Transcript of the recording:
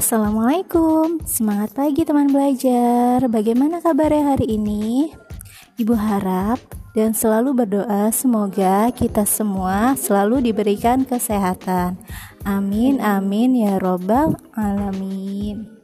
Assalamualaikum, semangat pagi teman belajar. Bagaimana kabarnya hari ini? Ibu harap dan selalu berdoa semoga kita semua selalu diberikan kesehatan. Amin, amin ya Robbal 'Alamin.